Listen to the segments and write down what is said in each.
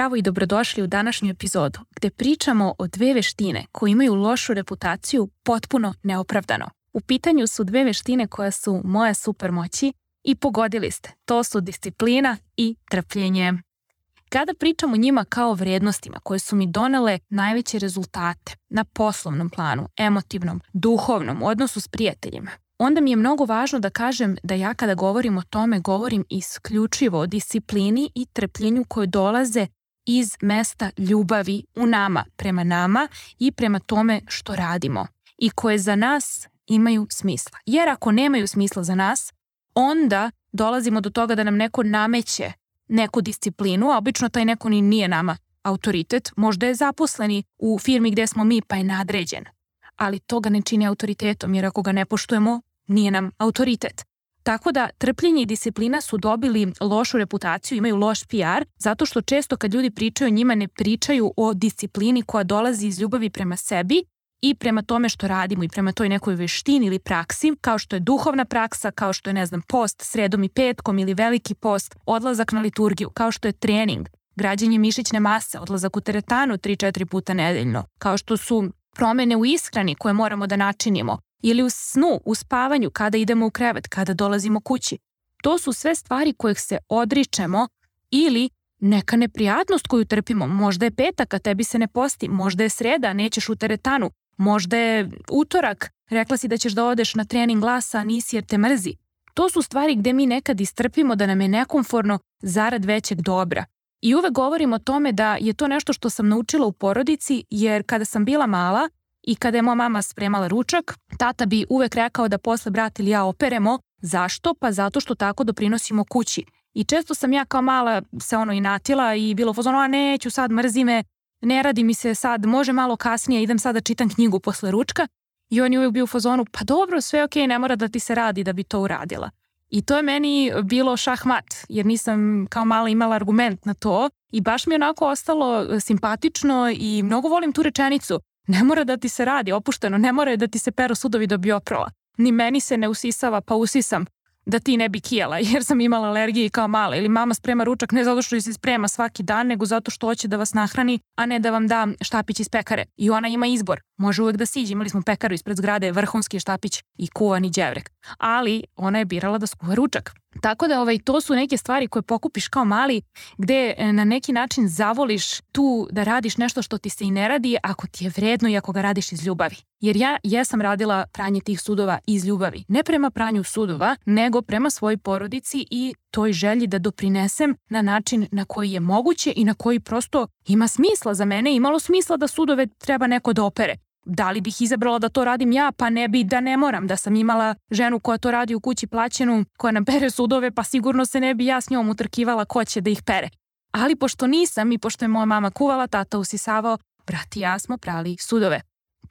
Zdravo i dobrodošli u današnju epizodu gde pričamo o dve veštine koje imaju lošu reputaciju potpuno neopravdano. U pitanju su dve veštine koja su moje supermoći i pogodili ste. To su disciplina i trpljenje. Kada pričam o njima kao vrednostima koje su mi donele najveće rezultate na poslovnom planu, emotivnom, duhovnom, odnosu s prijateljima, onda mi je mnogo važno da kažem da ja kada govorim o tome govorim isključivo o disciplini i trpljenju koje dolaze iz mesta ljubavi u nama, prema nama i prema tome što radimo i koje za nas imaju smisla. Jer ako nemaju smisla za nas, onda dolazimo do toga da nam neko nameće neku disciplinu, a obično taj neko ni nije nama autoritet, možda je zaposleni u firmi gde smo mi pa je nadređen. Ali to ga ne čini autoritetom, jer ako ga ne poštujemo, nije nam autoritet. Tako da trpljenje i disciplina su dobili lošu reputaciju, imaju loš PR, zato što često kad ljudi pričaju o njima ne pričaju o disciplini koja dolazi iz ljubavi prema sebi i prema tome što radimo i prema toj nekoj veštini ili praksi, kao što je duhovna praksa, kao što je, ne znam, post sredom i petkom ili veliki post, odlazak na liturgiju, kao što je trening, građenje mišićne mase, odlazak u teretanu 3-4 puta nedeljno, kao što su promene u ishrani koje moramo da načinimo, ili u snu, u spavanju, kada idemo u krevet, kada dolazimo kući. To su sve stvari kojih se odričemo ili neka neprijatnost koju trpimo. Možda je petak, a tebi se ne posti. Možda je sreda, nećeš u teretanu. Možda je utorak, rekla si da ćeš da odeš na trening glasa, a nisi jer te mrzi. To su stvari gde mi nekad istrpimo da nam je nekomforno zarad većeg dobra. I uvek govorim o tome da je to nešto što sam naučila u porodici, jer kada sam bila mala, I kada je moja mama spremala ručak, tata bi uvek rekao da posle brat ili ja operemo. Zašto? Pa zato što tako doprinosimo kući. I često sam ja kao mala se ono inatila i bilo fazonu, a neću sad, mrzi me, ne radi mi se sad, može malo kasnije, idem sad da čitam knjigu posle ručka. I on je uvijek bio u fazonu, pa dobro, sve ok, ne mora da ti se radi da bi to uradila. I to je meni bilo šahmat, jer nisam kao mala imala argument na to i baš mi je onako ostalo simpatično i mnogo volim tu rečenicu. Ne mora da ti se radi opušteno, ne mora da ti se pero sudovi da bi oprala. Ni meni se ne usisava, pa usisam da ti ne bi kijela, jer sam imala alergije kao mala. Ili mama sprema ručak ne zato što se sprema svaki dan, nego zato što hoće da vas nahrani, a ne da vam da štapić iz pekare. I ona ima izbor. Može uvek da siđe. Imali smo pekaru ispred zgrade, vrhunski štapić i kuvani đevrek. Ali ona je birala da skuva ručak. Tako da ovaj, to su neke stvari koje pokupiš kao mali gde e, na neki način zavoliš tu da radiš nešto što ti se i ne radi ako ti je vredno i ako ga radiš iz ljubavi. Jer ja jesam radila pranje tih sudova iz ljubavi. Ne prema pranju sudova, nego prema svojoj porodici i toj želji da doprinesem na način na koji je moguće i na koji prosto ima smisla za mene. Imalo smisla da sudove treba neko da opere da li bih izabrala da to radim ja, pa ne bi da ne moram, da sam imala ženu koja to radi u kući plaćenu, koja nam pere sudove, pa sigurno se ne bi ja s njom utrkivala ko će da ih pere. Ali pošto nisam i pošto je moja mama kuvala, tata usisavao, brat i ja smo prali sudove.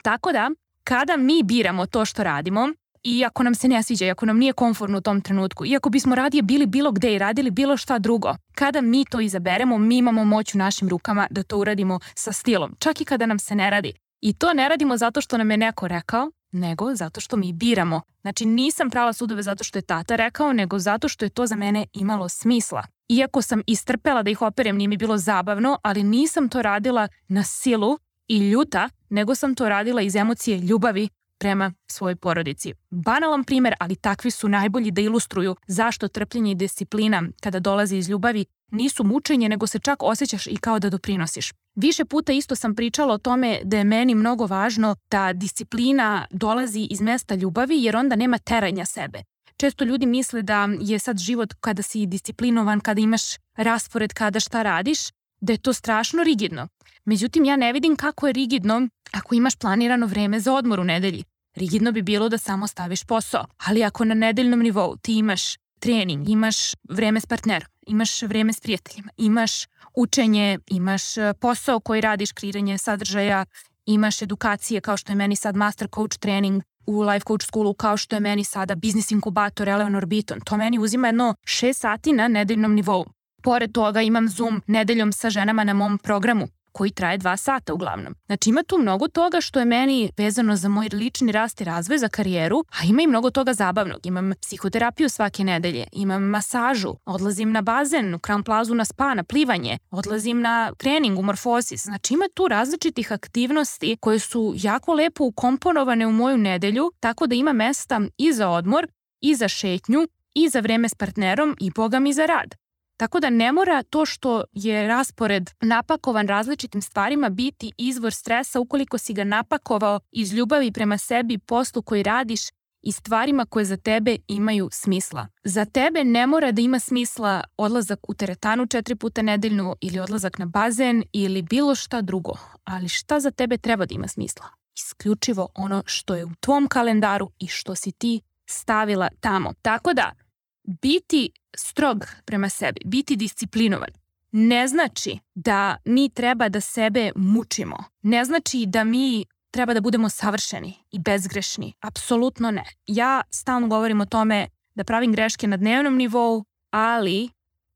Tako da, kada mi biramo to što radimo, i ako nam se ne sviđa, i ako nam nije konforno u tom trenutku, i ako bismo radije bili bilo gde i radili bilo šta drugo, kada mi to izaberemo, mi imamo moć u našim rukama da to uradimo sa stilom, čak i kada nam se ne radi. I to ne radimo zato što nam je neko rekao, nego zato što mi biramo. Znači nisam prala sudove zato što je tata rekao, nego zato što je to za mene imalo smisla. Iako sam istrpela da ih operem, nije mi bilo zabavno, ali nisam to radila na silu i ljuta, nego sam to radila iz emocije ljubavi prema svojoj porodici. Banalan primer, ali takvi su najbolji da ilustruju zašto trpljenje i disciplina kada dolazi iz ljubavi nisu mučenje, nego se čak osjećaš i kao da doprinosiš. Više puta isto sam pričala o tome da je meni mnogo važno da disciplina dolazi iz mesta ljubavi jer onda nema teranja sebe. Često ljudi misle da je sad život kada si disciplinovan, kada imaš raspored kada šta radiš, da je to strašno rigidno. Međutim, ja ne vidim kako je rigidno ako imaš planirano vreme za odmor u nedelji. Rigidno bi bilo da samo staviš posao, ali ako na nedeljnom nivou ti imaš trening, imaš vreme s partnerom, imaš vreme s prijateljima, imaš učenje, imaš e, posao koji radiš, kreiranje sadržaja, imaš edukacije kao što je meni sad master coach trening u life coach schoolu kao što je meni sada business inkubator Eleanor Beaton. To meni uzima jedno 6 sati na nedeljnom nivou. Pored toga imam Zoom nedeljom sa ženama na mom programu koji traje dva sata uglavnom. Znači ima tu mnogo toga što je meni vezano za moj lični rast i razvoj, za karijeru, a ima i mnogo toga zabavnog. Imam psihoterapiju svake nedelje, imam masažu, odlazim na bazen, u Crown Plazu na spa, na plivanje, odlazim na trening u morfosis. Znači ima tu različitih aktivnosti koje su jako lepo ukomponovane u moju nedelju, tako da ima mesta i za odmor, i za šetnju, i za vreme s partnerom i boga mi za rad. Tako da ne mora to što je raspored napakovan različitim stvarima biti izvor stresa ukoliko si ga napakovao iz ljubavi prema sebi, poslu koji radiš i stvarima koje za tebe imaju smisla. Za tebe ne mora da ima smisla odlazak u teretanu četiri puta nedeljno ili odlazak na bazen ili bilo šta drugo, ali šta za tebe treba da ima smisla? Isključivo ono što je u tvom kalendaru i što si ti stavila tamo. Tako da, biti strog prema sebi, biti disciplinovan, ne znači da mi treba da sebe mučimo. Ne znači da mi treba da budemo savršeni i bezgrešni. Apsolutno ne. Ja stalno govorim o tome da pravim greške na dnevnom nivou, ali,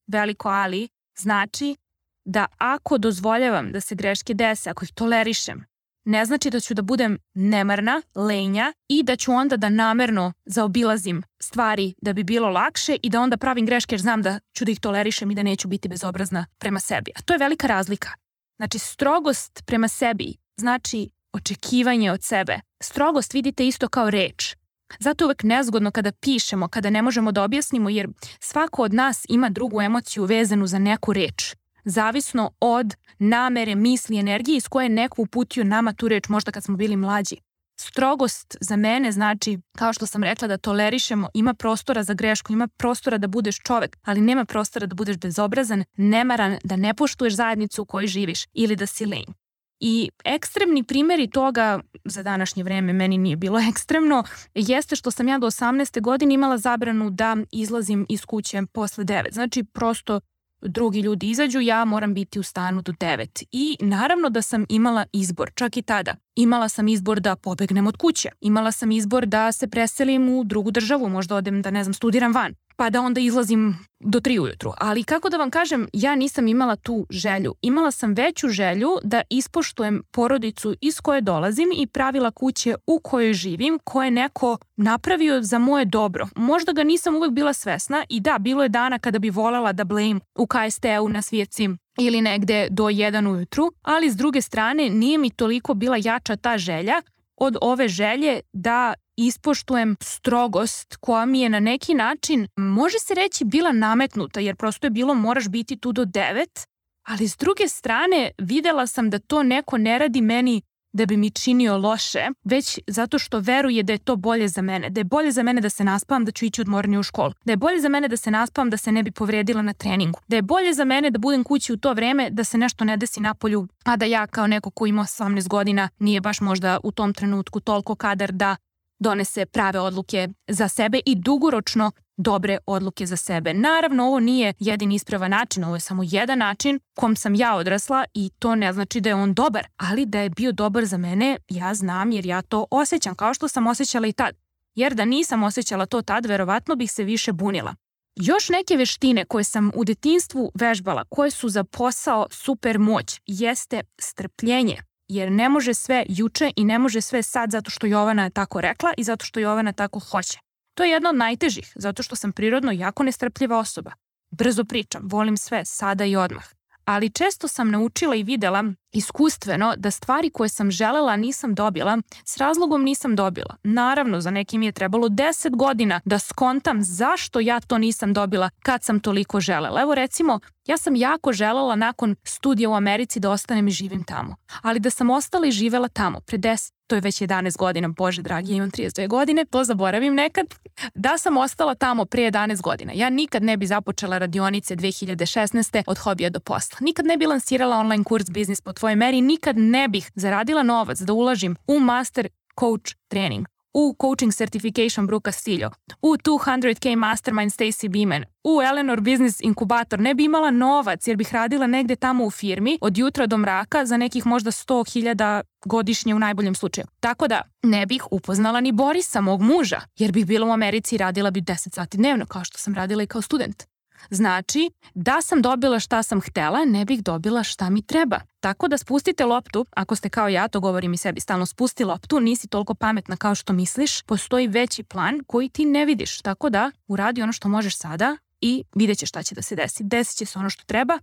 veliko ali, znači da ako dozvoljavam da se greške dese, ako ih tolerišem, ne znači da ću da budem nemarna, lenja i da ću onda da namerno zaobilazim stvari da bi bilo lakše i da onda pravim greške jer znam da ću da ih tolerišem i da neću biti bezobrazna prema sebi. A to je velika razlika. Znači, strogost prema sebi znači očekivanje od sebe. Strogost vidite isto kao reč. Zato je uvek nezgodno kada pišemo, kada ne možemo da objasnimo, jer svako od nas ima drugu emociju vezanu za neku reč zavisno od namere, misli, energije iz koje je neko uputio nama tu reč možda kad smo bili mlađi. Strogost za mene znači, kao što sam rekla, da tolerišemo, ima prostora za grešku, ima prostora da budeš čovek, ali nema prostora da budeš bezobrazan, nemaran, da ne poštuješ zajednicu u kojoj živiš ili da si lenj. I ekstremni primjeri toga za današnje vreme meni nije bilo ekstremno, jeste što sam ja do 18. godine imala zabranu da izlazim iz kuće posle 9. Znači prosto drugi ljudi izađu, ja moram biti u stanu do 9. I naravno da sam imala izbor, čak i tada. Imala sam izbor da pobegnem od kuće. Imala sam izbor da se preselim u drugu državu, možda odem da, ne znam, studiram van pa da onda izlazim do tri ujutru. Ali kako da vam kažem, ja nisam imala tu želju. Imala sam veću želju da ispoštujem porodicu iz koje dolazim i pravila kuće u kojoj živim, koje neko napravio za moje dobro. Možda ga nisam uvek bila svesna i da, bilo je dana kada bi volela da blame u KST-u na svijetci ili negde do jedan ujutru, ali s druge strane nije mi toliko bila jača ta želja od ove želje da ispoštujem strogost koja mi je na neki način, može se reći, bila nametnuta, jer prosto je bilo moraš biti tu do devet, ali s druge strane videla sam da to neko ne radi meni da bi mi činio loše, već zato što veruje da je to bolje za mene, da je bolje za mene da se naspavam da ću ići odmornije u školu, da je bolje za mene da se naspavam da se ne bi povredila na treningu, da je bolje za mene da budem kući u to vreme da se nešto ne desi na polju, a da ja kao neko ko ima 18 godina nije baš možda u tom trenutku toliko kadar da donese prave odluke za sebe i dugoročno dobre odluke za sebe. Naravno, ovo nije jedin ispravan način, ovo je samo jedan način kom sam ja odrasla i to ne znači da je on dobar, ali da je bio dobar za mene, ja znam jer ja to osjećam, kao što sam osjećala i tad. Jer da nisam osjećala to tad, verovatno bih se više bunila. Još neke veštine koje sam u detinstvu vežbala, koje su za posao super moć, jeste strpljenje jer ne može sve juče i ne može sve sad zato što Jovana je tako rekla i zato što Jovana tako hoće. To je jedna od najtežih, zato što sam prirodno jako nestrpljiva osoba. Brzo pričam, volim sve, sada i odmah. Ali često sam naučila i videla iskustveno da stvari koje sam želela nisam dobila, s razlogom nisam dobila. Naravno, za nekim je trebalo 10 godina da skontam zašto ja to nisam dobila kad sam toliko želela. Evo recimo, ja sam jako želela nakon studija u Americi da ostanem i živim tamo. Ali da sam ostala i živela tamo pre 10, to je već 11 godina, bože dragi, imam 32 godine, to zaboravim nekad, da sam ostala tamo pre 11 godina. Ja nikad ne bi započela radionice 2016. od hobija do posla. Nikad ne bi lansirala online kurs Biznis po tvojoj meri, nikad ne bih zaradila novac da ulažim u master coach trening, u coaching certification Brooke Castillo, u 200k mastermind Stacy Beeman, u Eleanor Business Inkubator, ne bi imala novac jer bih radila negde tamo u firmi od jutra do mraka za nekih možda 100.000 godišnje u najboljem slučaju. Tako da ne bih upoznala ni Borisa, mog muža, jer bih bila u Americi i radila bi 10 sati dnevno kao što sam radila i kao student. Znači, da sam dobila šta sam htela, ne bih dobila šta mi treba. Tako da spustite loptu, ako ste kao ja, to govorim i sebi stalno, spusti loptu, nisi toliko pametna kao što misliš, postoji veći plan koji ti ne vidiš. Tako da, uradi ono što možeš sada i vidjet ćeš šta će da se desi. Desit će se ono što treba,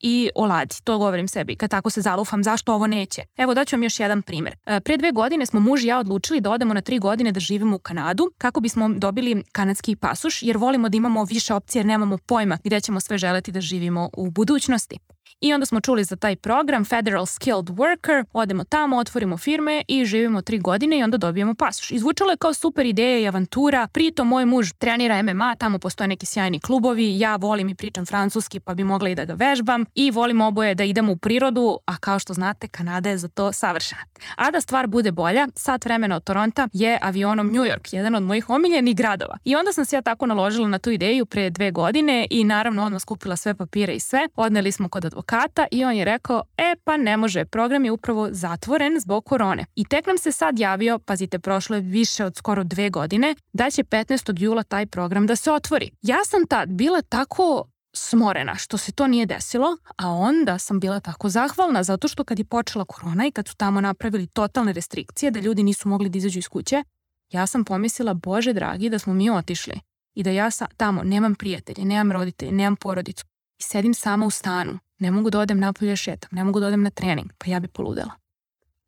i oladi. To govorim sebi. Kad tako se zalufam, zašto ovo neće? Evo daću vam još jedan primer. E, pre dve godine smo muž i ja odlučili da odemo na tri godine da živimo u Kanadu kako bismo dobili kanadski pasoš jer volimo da imamo više opcije jer nemamo pojma gde ćemo sve želeti da živimo u budućnosti. I onda smo čuli za taj program Federal Skilled Worker, odemo tamo, otvorimo firme i živimo tri godine i onda dobijemo pasoš. Izvučalo je kao super ideja i avantura, pritom moj muž trenira MMA, tamo postoje neki sjajni klubovi, ja volim i pričam francuski pa bi mogla i da ga vežbam i volim oboje da idemo u prirodu, a kao što znate Kanada je za to savršena. A da stvar bude bolja, sat vremena od Toronta je avionom New York, jedan od mojih omiljenih gradova. I onda sam se ja tako naložila na tu ideju pre dve godine i naravno odmah skupila sve papire i sve. Odneli smo kod advokata i on je rekao, e pa ne može, program je upravo zatvoren zbog korone. I tek nam se sad javio, pazite, prošlo je više od skoro dve godine, da će 15. jula taj program da se otvori. Ja sam tad bila tako smorena što se to nije desilo, a onda sam bila tako zahvalna zato što kad je počela korona i kad su tamo napravili totalne restrikcije da ljudi nisu mogli da izađu iz kuće, ja sam pomislila, bože dragi, da smo mi otišli i da ja sa, tamo nemam prijatelje, nemam roditelje, nemam porodicu i sedim sama u stanu, ne mogu da odem napolje šetam, ne mogu da odem na trening, pa ja bi poludela.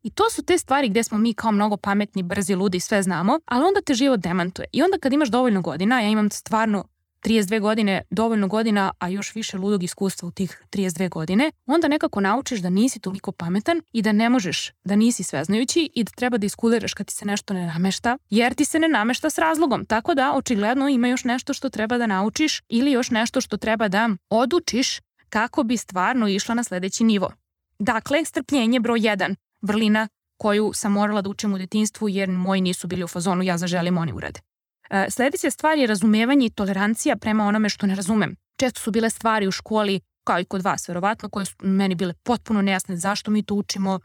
I to su te stvari gde smo mi kao mnogo pametni, brzi, ludi, sve znamo, ali onda te život demantuje. I onda kad imaš dovoljno godina, ja imam stvarno 32 godine, dovoljno godina, a još više ludog iskustva u tih 32 godine, onda nekako naučiš da nisi toliko pametan i da ne možeš, da nisi sveznajući i da treba da iskuliraš kad ti se nešto ne namešta, jer ti se ne namešta s razlogom. Tako da, očigledno ima još nešto što treba da naučiš ili još nešto što treba da odučiš kako bi stvarno išla na sledeći nivo. Dakle, strpljenje broj 1, vrlina koju sam morala da učim u detinstvu jer moji nisu bili u fazonu ja zaželim oni urade. E, sledeća stvar je razumevanje i tolerancija prema onome što ne razumem. Često su bile stvari u školi, kao i kod vas verovatno, koje su meni bile potpuno nejasne zašto mi to učimo,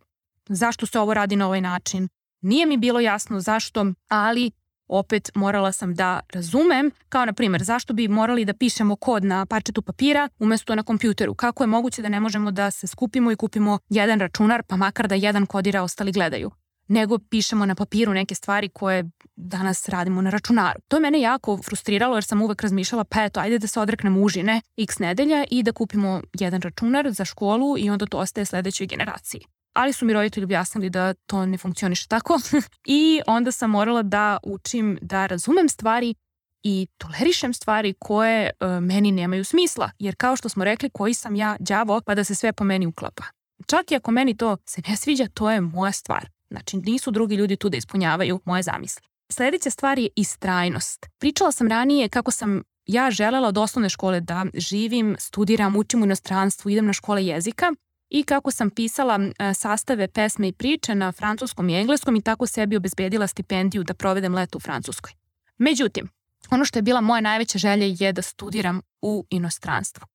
zašto se ovo radi na ovaj način. Nije mi bilo jasno zašto, ali opet morala sam da razumem, kao na primjer zašto bi morali da pišemo kod na parčetu papira umesto na kompjuteru. Kako je moguće da ne možemo da se skupimo i kupimo jedan računar, pa makar da jedan kodira, ostali gledaju nego pišemo na papiru neke stvari koje danas radimo na računaru. To je mene jako frustriralo jer sam uvek razmišljala pa eto, ajde da se odreknemo užine x nedelja i da kupimo jedan računar za školu i onda to ostaje sledećoj generaciji. Ali su mi roditelji objasnili da to ne funkcioniše tako i onda sam morala da učim da razumem stvari i tolerišem stvari koje e, meni nemaju smisla. Jer kao što smo rekli, koji sam ja đavo pa da se sve po meni uklapa. Čak i ako meni to se ne sviđa, to je moja stvar. Znači, nisu drugi ljudi tu da ispunjavaju moje zamisli. Sledeća stvar je istrajnost. Pričala sam ranije kako sam ja želela od osnovne škole da živim, studiram, učim u inostranstvu, idem na škole jezika i kako sam pisala sastave pesme i priče na francuskom i engleskom i tako sebi obezbedila stipendiju da provedem leto u Francuskoj. Međutim, ono što je bila moja najveća želja je da studiram u inostranstvu.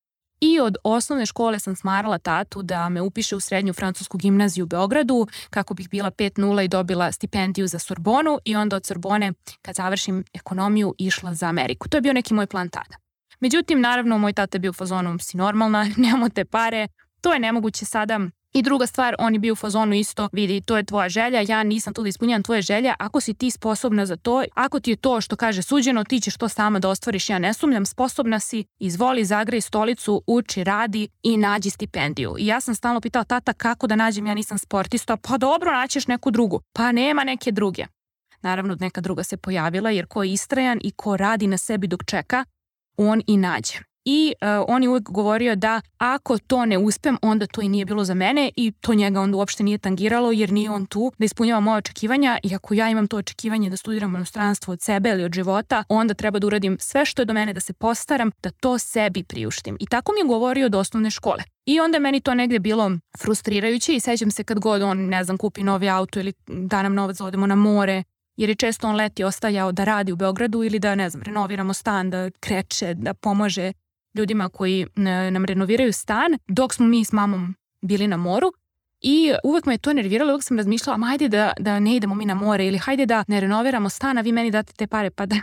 I od osnovne škole sam smarala tatu da me upiše u srednju francusku gimnaziju u Beogradu kako bih bila 5-0 i dobila stipendiju za Sorbonu i onda od Sorbone kad završim ekonomiju išla za Ameriku. To je bio neki moj plan tada. Međutim, naravno, moj tata je bio u fazonu si normalna, nemamo te pare, to je nemoguće sada I druga stvar, on je bio u fazonu isto, vidi, to je tvoja želja, ja nisam tu da ispunjam tvoje želje, ako si ti sposobna za to, ako ti je to što kaže suđeno, ti ćeš to sama da ostvariš, ja ne sumljam, sposobna si, izvoli, zagrej stolicu, uči, radi i nađi stipendiju. I ja sam stalno pitala tata kako da nađem, ja nisam sportista, pa dobro, naćeš neku drugu. Pa nema neke druge. Naravno, neka druga se pojavila, jer ko je istrajan i ko radi na sebi dok čeka, on i nađe i uh, on je uvek govorio da ako to ne uspem, onda to i nije bilo za mene i to njega onda uopšte nije tangiralo jer nije on tu da ispunjava moje očekivanja i ako ja imam to očekivanje da studiram inostranstvo od sebe ili od života, onda treba da uradim sve što je do mene da se postaram da to sebi priuštim. I tako mi je govorio od osnovne škole. I onda meni to negde bilo frustrirajuće i sećam se kad god on, ne znam, kupi novi auto ili da nam novac da odemo na more, jer je često on leti ostajao da radi u Beogradu ili da, ne znam, renoviramo stan, da kreće, da pomaže ljudima koji nam renoviraju stan dok smo mi s mamom bili na moru I uvek me to nerviralo, uvek sam razmišljala, ma hajde da, da ne idemo mi na more ili hajde da ne renoviramo stan, a vi meni date te pare pa da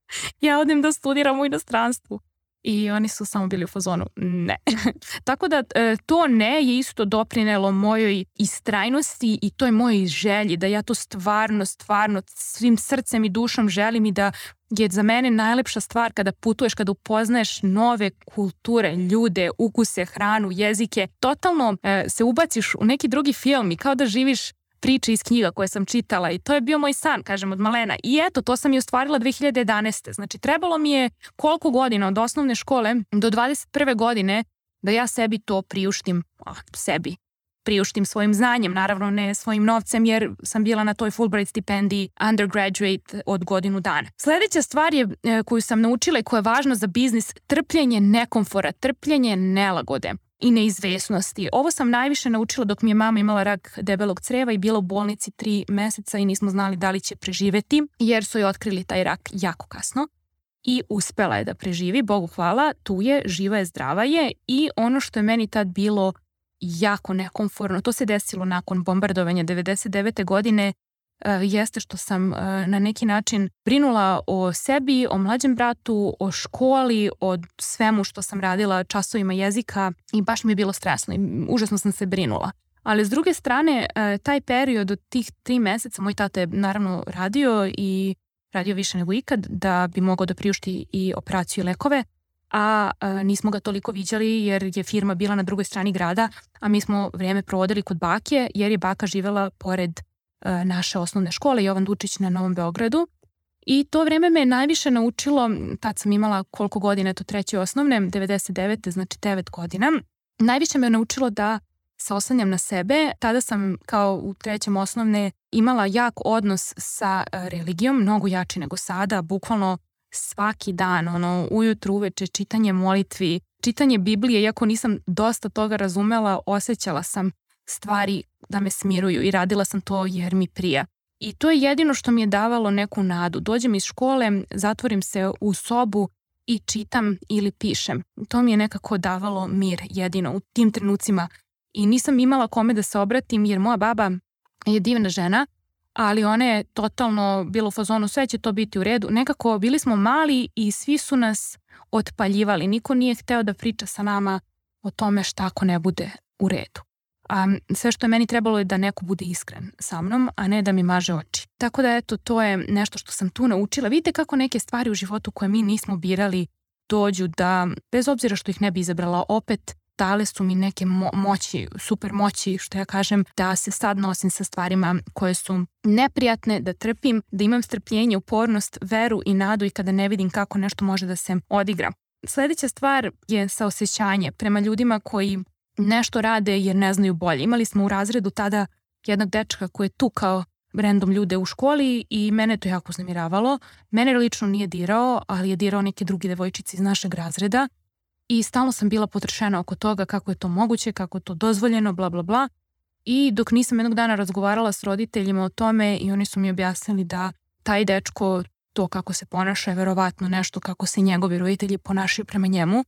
ja odem da studiram u inostranstvu. I oni su samo bili u fazonu ne. Tako da e, to ne je isto doprinelo mojoj istrajnosti i toj mojoj želji da ja to stvarno, stvarno svim srcem i dušom želim i da je za mene najlepša stvar kada putuješ, kada upoznaješ nove kulture, ljude, ukuse, hranu, jezike. Totalno e, se ubaciš u neki drugi film i kao da živiš priče iz knjiga koje sam čitala i to je bio moj san, kažem, od malena. I eto, to sam i ostvarila 2011. Znači, trebalo mi je koliko godina od osnovne škole do 21. godine da ja sebi to priuštim, ah, sebi, priuštim svojim znanjem, naravno ne svojim novcem jer sam bila na toj Fulbright stipendiji undergraduate od godinu dana. Sledeća stvar je e, koju sam naučila i koja je važna za biznis, trpljenje nekomfora, trpljenje nelagode i neizvesnosti. Ovo sam najviše naučila dok mi je mama imala rak debelog creva i bila u bolnici tri meseca i nismo znali da li će preživeti jer su joj otkrili taj rak jako kasno i uspela je da preživi, Bogu hvala, tu je, živa je, zdrava je i ono što je meni tad bilo jako nekomforno, to se desilo nakon bombardovanja 99. godine, jeste što sam uh, na neki način brinula o sebi, o mlađem bratu, o školi, o svemu što sam radila, časovima jezika i baš mi je bilo stresno i užasno sam se brinula. Ali s druge strane, uh, taj period od tih tri meseca, moj tata je naravno radio i radio više nego ikad da bi mogao da priušti i operaciju i lekove, a, nismo ga toliko viđali jer je firma bila na drugoj strani grada, a mi smo vreme provodili kod bake jer je baka živela pored naše osnovne škole Jovan Dučić na Novom Beogradu. I to vreme me najviše naučilo, tad sam imala koliko godina, to treće osnovne, 99. znači 9 godina. Najviše me naučilo da se oslanjam na sebe. Tada sam kao u trećem osnovne imala jak odnos sa religijom, mnogo jači nego sada, bukvalno svaki dan, ono, ujutru, uveče, čitanje molitvi, čitanje Biblije, iako nisam dosta toga razumela, osjećala sam stvari da me smiruju i radila sam to jer mi prija. I to je jedino što mi je davalo neku nadu. Dođem iz škole, zatvorim se u sobu i čitam ili pišem. To mi je nekako davalo mir jedino u tim trenucima. I nisam imala kome da se obratim jer moja baba je divna žena ali ona je totalno bilo u fazonu sve će to biti u redu. Nekako bili smo mali i svi su nas otpaljivali. Niko nije hteo da priča sa nama o tome šta ako ne bude u redu. A sve što je meni trebalo je da neko bude iskren sa mnom, a ne da mi maže oči. Tako da eto, to je nešto što sam tu naučila. Vidite kako neke stvari u životu koje mi nismo birali dođu da, bez obzira što ih ne bi izabrala, opet dale su mi neke mo moći, super moći, što ja kažem, da se sad nosim sa stvarima koje su neprijatne, da trpim, da imam strpljenje, upornost, veru i nadu i kada ne vidim kako nešto može da se odigra. Sledeća stvar je saosećanje prema ljudima koji nešto rade jer ne znaju bolje. Imali smo u razredu tada jednog dečka koji je tukao random ljude u školi i mene to jako znamiravalo. Mene lično nije dirao, ali je dirao neke druge devojčice iz našeg razreda i stalno sam bila potršena oko toga kako je to moguće, kako je to dozvoljeno, bla bla bla. I dok nisam jednog dana razgovarala s roditeljima o tome i oni su mi objasnili da taj dečko, to kako se ponaša je verovatno nešto kako se njegovi roditelji ponašaju prema njemu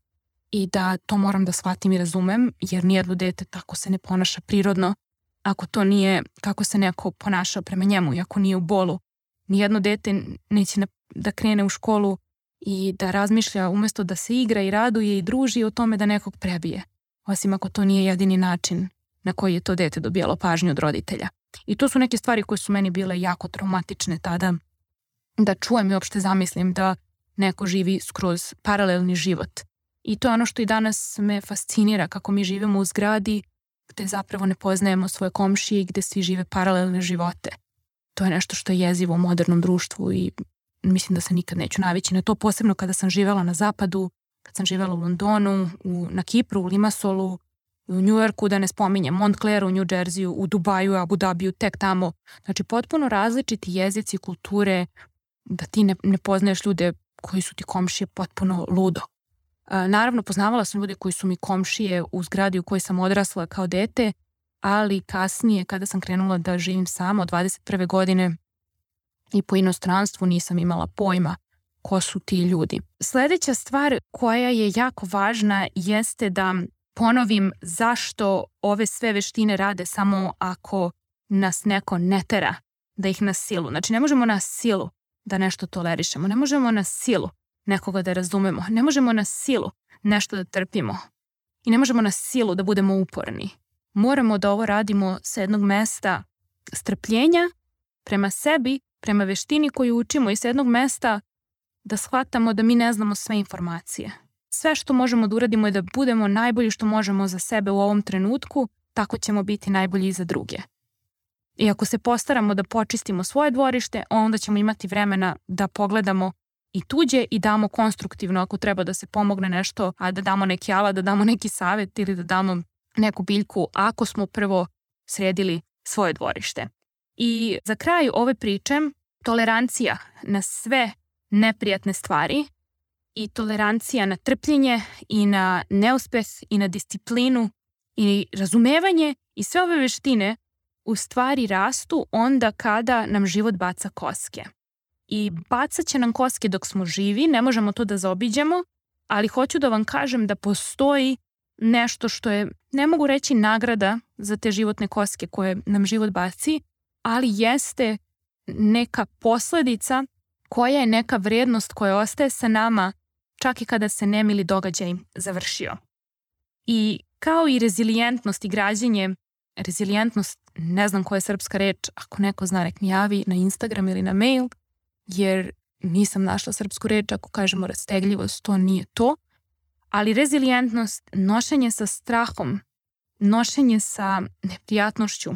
i da to moram da shvatim i razumem jer nijedno dete tako se ne ponaša prirodno ako to nije kako se neko ponaša prema njemu i ako nije u bolu. Nijedno dete neće da krene u školu i da razmišlja umesto da se igra i raduje i druži o tome da nekog prebije, osim ako to nije jedini način na koji je to dete dobijalo pažnju od roditelja. I to su neke stvari koje su meni bile jako traumatične tada, da čujem i uopšte zamislim da neko živi skroz paralelni život. I to je ono što i danas me fascinira kako mi živimo u zgradi gde zapravo ne poznajemo svoje komšije i gde svi žive paralelne živote. To je nešto što je jezivo u modernom društvu i mislim da se nikad neću navići na to, posebno kada sam živela na zapadu, kad sam živela u Londonu, u, na Kipru, u Limasolu, u Njujorku, da ne spominjem, Montclairu, u New Jerseyu, u Dubaju, Abu Dhabiju, tek tamo. Znači, potpuno različiti jezici, kulture, da ti ne, ne poznaješ ljude koji su ti komšije potpuno ludo. Naravno, poznavala sam ljude koji su mi komšije u zgradi u kojoj sam odrasla kao dete, ali kasnije, kada sam krenula da živim sama od 21. godine, i po inostranstvu nisam imala pojma ko su ti ljudi. Sledeća stvar koja je jako važna jeste da ponovim zašto ove sve veštine rade samo ako nas neko ne tera da ih na silu. Znači ne možemo na silu da nešto tolerišemo, ne možemo na silu nekoga da razumemo. Ne možemo na silu nešto da trpimo. I ne možemo na silu da budemo uporni. Moramo da ovo radimo sa jednog mesta strpljenja prema sebi, prema veštini koju učimo i sa jednog mesta da shvatamo da mi ne znamo sve informacije. Sve što možemo da uradimo je da budemo najbolji što možemo za sebe u ovom trenutku, tako ćemo biti najbolji i za druge. I ako se postaramo da počistimo svoje dvorište, onda ćemo imati vremena da pogledamo i tuđe i damo konstruktivno ako treba da se pomogne nešto, a da damo neki alat, da damo neki savet ili da damo neku biljku ako smo prvo sredili svoje dvorište. I za kraj ove priče, tolerancija na sve neprijatne stvari i tolerancija na trpljenje i na neuspeh i na disciplinu i razumevanje i sve ove veštine u stvari rastu onda kada nam život baca koske. I bacat će nam koske dok smo živi, ne možemo to da zaobiđemo, ali hoću da vam kažem da postoji nešto što je, ne mogu reći nagrada za te životne koske koje nam život baci, ali jeste neka posledica koja je neka vrednost koja ostaje sa nama čak i kada se nemili događaj završio. I kao i rezilijentnost i građenje, rezilijentnost, ne znam koja je srpska reč, ako neko zna nek mi javi na Instagram ili na mail, jer nisam našla srpsku reč, ako kažemo rastegljivost, to nije to, ali rezilijentnost, nošenje sa strahom, nošenje sa neprijatnošću,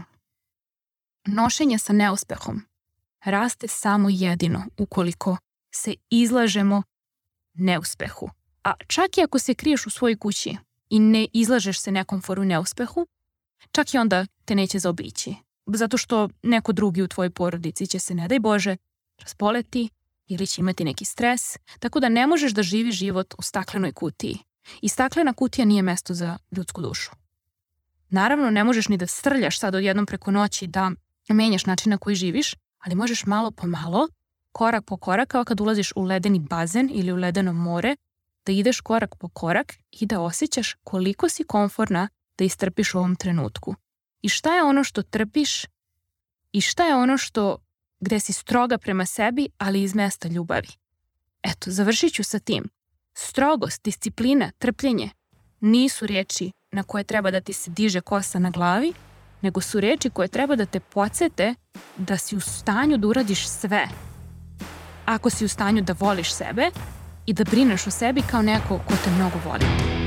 nošenje sa neuspehom, raste samo jedino ukoliko se izlažemo neuspehu. A čak i ako se kriješ u svojoj kući i ne izlažeš se nekom foru neuspehu, čak i onda te neće zaobići. Zato što neko drugi u tvojoj porodici će se, ne daj Bože, razboleti ili će imati neki stres, tako da ne možeš da živi život u staklenoj kutiji. I staklena kutija nije mesto za ljudsku dušu. Naravno, ne možeš ni da strljaš sad odjednom preko noći da menjaš način na koji živiš, ali možeš malo po malo, korak po korak, kao kad ulaziš u ledeni bazen ili u ledeno more, da ideš korak po korak i da osjećaš koliko si komforna da istrpiš u ovom trenutku. I šta je ono što trpiš i šta je ono što gde si stroga prema sebi, ali iz mesta ljubavi. Eto, završit ću sa tim. Strogost, disciplina, trpljenje nisu riječi na koje treba da ti se diže kosa na glavi, nego su reči koje treba da te podsete da si u stanju da uradiš sve. Ako si u stanju da voliš sebe i da brineš o sebi kao neko ko te mnogo voli.